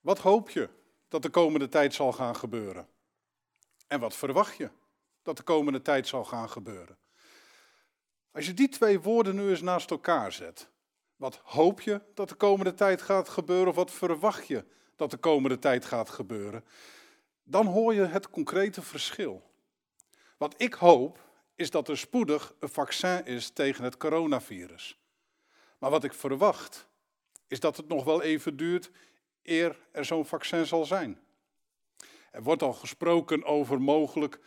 Wat hoop je dat de komende tijd zal gaan gebeuren? En wat verwacht je dat de komende tijd zal gaan gebeuren? Als je die twee woorden nu eens naast elkaar zet, wat hoop je dat de komende tijd gaat gebeuren of wat verwacht je dat de komende tijd gaat gebeuren? Dan hoor je het concrete verschil. Wat ik hoop is dat er spoedig een vaccin is tegen het coronavirus. Maar wat ik verwacht is dat het nog wel even duurt eer er zo'n vaccin zal zijn. Er wordt al gesproken over mogelijk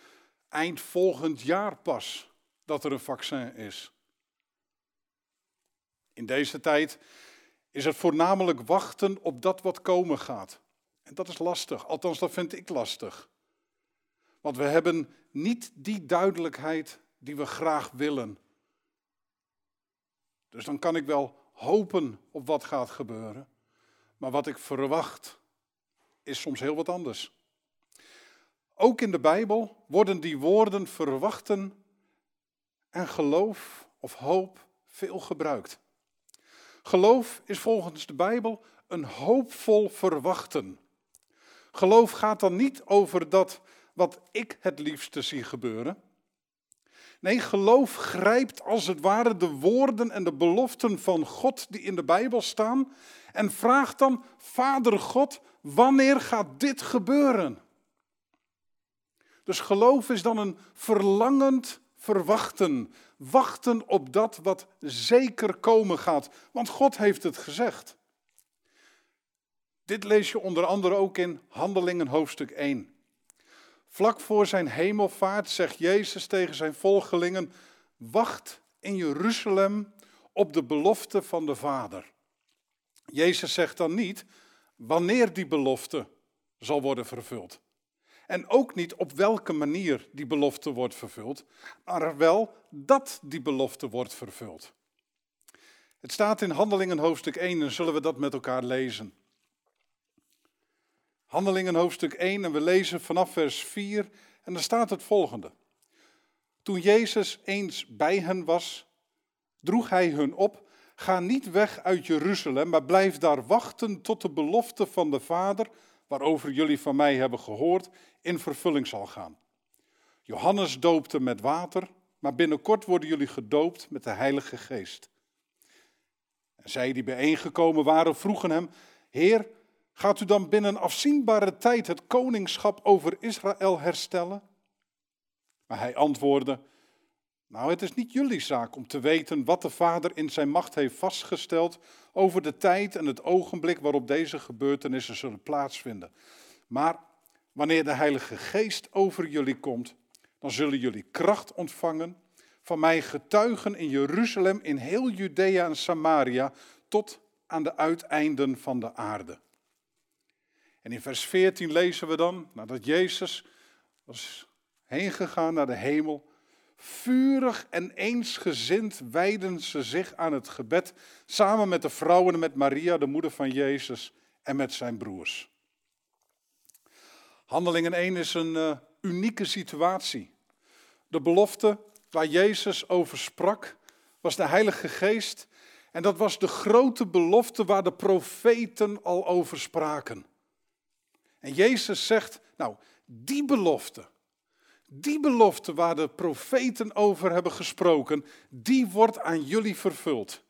eind volgend jaar pas dat er een vaccin is. In deze tijd is het voornamelijk wachten op dat wat komen gaat. En dat is lastig, althans dat vind ik lastig. Want we hebben niet die duidelijkheid die we graag willen. Dus dan kan ik wel hopen op wat gaat gebeuren. Maar wat ik verwacht is soms heel wat anders. Ook in de Bijbel worden die woorden verwachten en geloof of hoop veel gebruikt. Geloof is volgens de Bijbel een hoopvol verwachten. Geloof gaat dan niet over dat wat ik het liefste zie gebeuren. Nee, geloof grijpt als het ware de woorden en de beloften van God die in de Bijbel staan en vraagt dan, Vader God, wanneer gaat dit gebeuren? Dus geloof is dan een verlangend verwachten, wachten op dat wat zeker komen gaat, want God heeft het gezegd. Dit lees je onder andere ook in Handelingen hoofdstuk 1. Vlak voor zijn hemelvaart zegt Jezus tegen zijn volgelingen: Wacht in Jeruzalem op de belofte van de Vader. Jezus zegt dan niet wanneer die belofte zal worden vervuld. En ook niet op welke manier die belofte wordt vervuld, maar wel dat die belofte wordt vervuld. Het staat in Handelingen hoofdstuk 1 en zullen we dat met elkaar lezen. Handelingen hoofdstuk 1 en we lezen vanaf vers 4 en daar staat het volgende. Toen Jezus eens bij hen was, droeg hij hun op, ga niet weg uit Jeruzalem, maar blijf daar wachten tot de belofte van de Vader, waarover jullie van mij hebben gehoord, in vervulling zal gaan. Johannes doopte met water, maar binnenkort worden jullie gedoopt met de Heilige Geest. En zij die bijeengekomen waren, vroegen hem, Heer, Gaat u dan binnen afzienbare tijd het koningschap over Israël herstellen? Maar hij antwoordde: Nou, het is niet jullie zaak om te weten wat de Vader in zijn macht heeft vastgesteld over de tijd en het ogenblik waarop deze gebeurtenissen zullen plaatsvinden. Maar wanneer de Heilige Geest over jullie komt, dan zullen jullie kracht ontvangen van mij getuigen in Jeruzalem, in heel Judea en Samaria, tot aan de uiteinden van de aarde. En in vers 14 lezen we dan, nadat Jezus was heen gegaan naar de hemel, vurig en eensgezind wijden ze zich aan het gebed, samen met de vrouwen en met Maria, de moeder van Jezus, en met zijn broers. Handelingen 1 is een uh, unieke situatie. De belofte waar Jezus over sprak, was de Heilige Geest. En dat was de grote belofte waar de profeten al over spraken. En Jezus zegt, nou, die belofte, die belofte waar de profeten over hebben gesproken, die wordt aan jullie vervuld.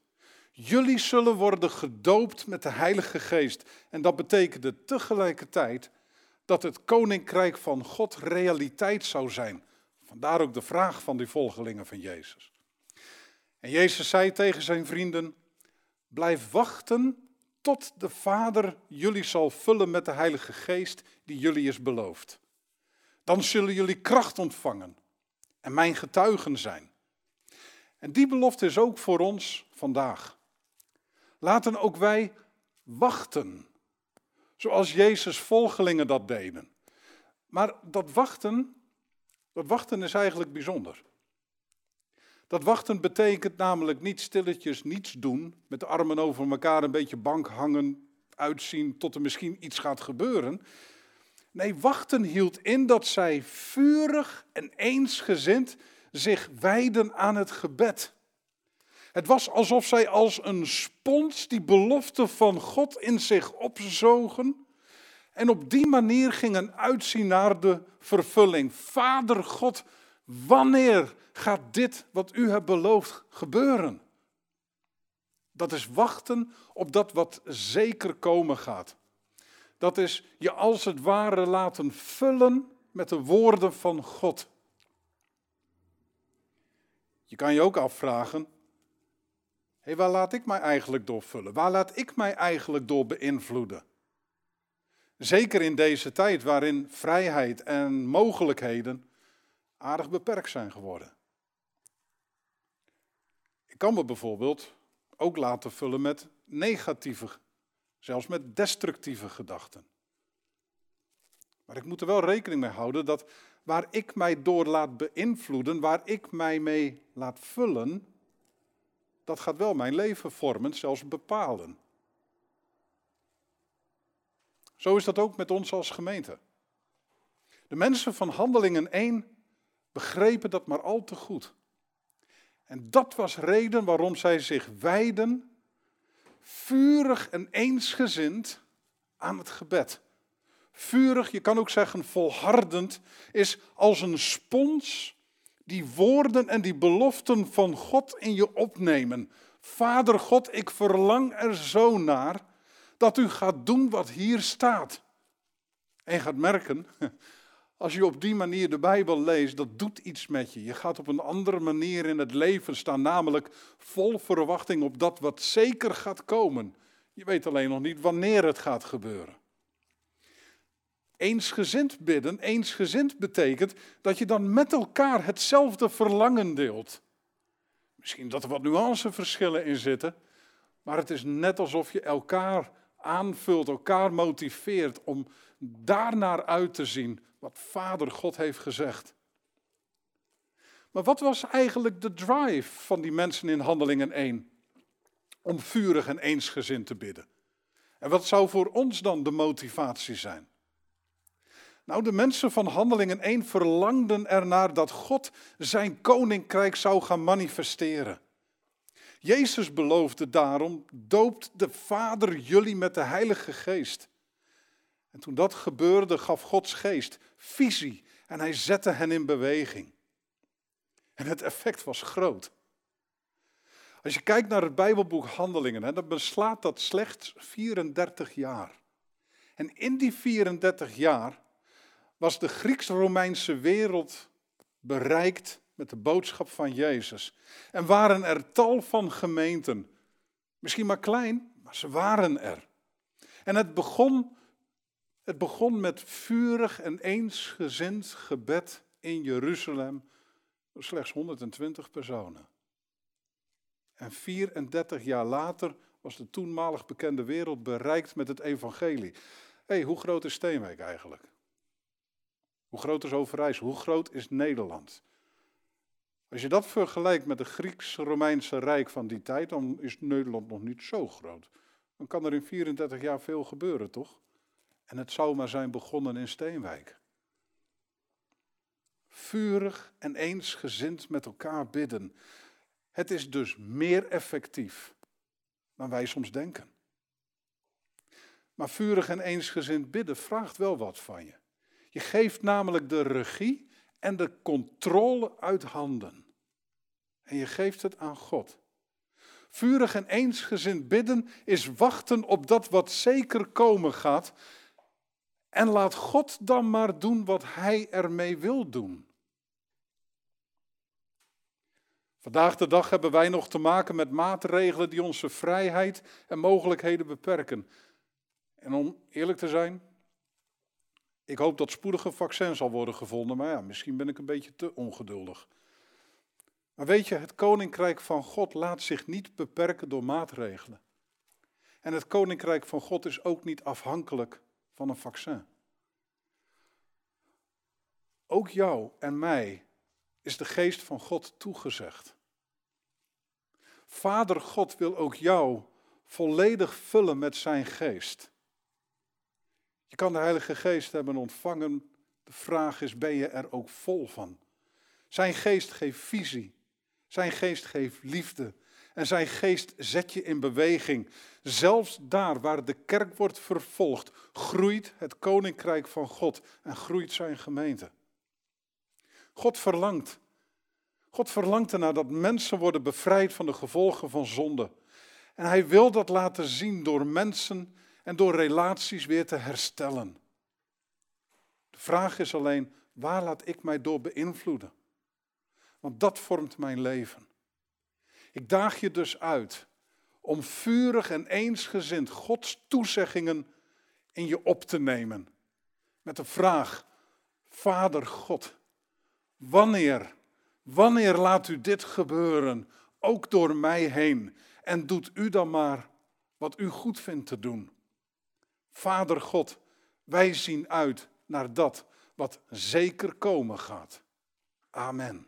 Jullie zullen worden gedoopt met de Heilige Geest. En dat betekende tegelijkertijd dat het koninkrijk van God realiteit zou zijn. Vandaar ook de vraag van die volgelingen van Jezus. En Jezus zei tegen zijn vrienden: Blijf wachten tot de Vader jullie zal vullen met de Heilige Geest die jullie is beloofd. Dan zullen jullie kracht ontvangen en mijn getuigen zijn. En die belofte is ook voor ons vandaag. Laten ook wij wachten, zoals Jezus volgelingen dat deden. Maar dat wachten, dat wachten is eigenlijk bijzonder. Dat wachten betekent namelijk niet stilletjes niets doen, met de armen over elkaar een beetje bank hangen, uitzien tot er misschien iets gaat gebeuren. Nee, wachten hield in dat zij vurig en eensgezind zich wijden aan het gebed. Het was alsof zij als een spons die belofte van God in zich opzogen, En op die manier gingen uitzien naar de vervulling. Vader God, wanneer gaat dit wat u hebt beloofd gebeuren? Dat is wachten op dat wat zeker komen gaat. Dat is je als het ware laten vullen met de woorden van God. Je kan je ook afvragen, hé, waar laat ik mij eigenlijk door vullen? Waar laat ik mij eigenlijk door beïnvloeden? Zeker in deze tijd waarin vrijheid en mogelijkheden aardig beperkt zijn geworden. Ik kan me bijvoorbeeld ook laten vullen met negatieve, zelfs met destructieve gedachten. Maar ik moet er wel rekening mee houden dat waar ik mij door laat beïnvloeden, waar ik mij mee laat vullen, dat gaat wel mijn leven vormen, zelfs bepalen. Zo is dat ook met ons als gemeente. De mensen van Handelingen 1 begrepen dat maar al te goed. En dat was reden waarom zij zich wijden, vurig en eensgezind aan het gebed. Vurig, je kan ook zeggen volhardend, is als een spons die woorden en die beloften van God in je opnemen. Vader God, ik verlang er zo naar dat u gaat doen wat hier staat. En je gaat merken, als je op die manier de Bijbel leest, dat doet iets met je. Je gaat op een andere manier in het leven staan, namelijk vol verwachting op dat wat zeker gaat komen. Je weet alleen nog niet wanneer het gaat gebeuren. Eensgezind bidden, eensgezind betekent dat je dan met elkaar hetzelfde verlangen deelt. Misschien dat er wat nuanceverschillen in zitten, maar het is net alsof je elkaar aanvult, elkaar motiveert om daarnaar uit te zien wat Vader God heeft gezegd. Maar wat was eigenlijk de drive van die mensen in Handelingen 1? Om vurig en eensgezind te bidden. En wat zou voor ons dan de motivatie zijn? Nou, de mensen van Handelingen 1 verlangden ernaar dat God zijn koninkrijk zou gaan manifesteren. Jezus beloofde daarom, doopt de Vader jullie met de Heilige Geest. En toen dat gebeurde, gaf Gods geest visie en hij zette hen in beweging. En het effect was groot. Als je kijkt naar het Bijbelboek Handelingen, dan beslaat dat slechts 34 jaar. En in die 34 jaar was de Grieks-Romeinse wereld bereikt met de boodschap van Jezus. En waren er tal van gemeenten. Misschien maar klein, maar ze waren er. En het begon, het begon met vurig en eensgezind gebed in Jeruzalem. Slechts 120 personen. En 34 jaar later was de toenmalig bekende wereld bereikt met het evangelie. Hé, hey, hoe groot is Steenwijk eigenlijk? Hoe groot is Overijssel? Hoe groot is Nederland? Als je dat vergelijkt met het Grieks-Romeinse Rijk van die tijd, dan is Nederland nog niet zo groot. Dan kan er in 34 jaar veel gebeuren, toch? En het zou maar zijn begonnen in Steenwijk. Vurig en eensgezind met elkaar bidden. Het is dus meer effectief dan wij soms denken. Maar vurig en eensgezind bidden vraagt wel wat van je. Je geeft namelijk de regie en de controle uit handen. En je geeft het aan God. Vurig en eensgezind bidden is wachten op dat wat zeker komen gaat. En laat God dan maar doen wat Hij ermee wil doen. Vandaag de dag hebben wij nog te maken met maatregelen die onze vrijheid en mogelijkheden beperken. En om eerlijk te zijn, ik hoop dat spoedig een vaccin zal worden gevonden, maar ja, misschien ben ik een beetje te ongeduldig. Maar weet je, het koninkrijk van God laat zich niet beperken door maatregelen. En het koninkrijk van God is ook niet afhankelijk van een vaccin. Ook jou en mij is de geest van God toegezegd. Vader God wil ook jou volledig vullen met zijn geest. Je kan de Heilige Geest hebben ontvangen. De vraag is, ben je er ook vol van? Zijn geest geeft visie. Zijn geest geeft liefde. En zijn geest zet je in beweging. Zelfs daar waar de kerk wordt vervolgd, groeit het koninkrijk van God en groeit zijn gemeente. God verlangt. God verlangt ernaar dat mensen worden bevrijd van de gevolgen van zonde. En hij wil dat laten zien door mensen en door relaties weer te herstellen. De vraag is alleen, waar laat ik mij door beïnvloeden? Want dat vormt mijn leven. Ik daag je dus uit om vurig en eensgezind Gods toezeggingen in je op te nemen. Met de vraag, Vader God, wanneer, wanneer laat u dit gebeuren, ook door mij heen? En doet u dan maar wat u goed vindt te doen. Vader God, wij zien uit naar dat wat zeker komen gaat. Amen.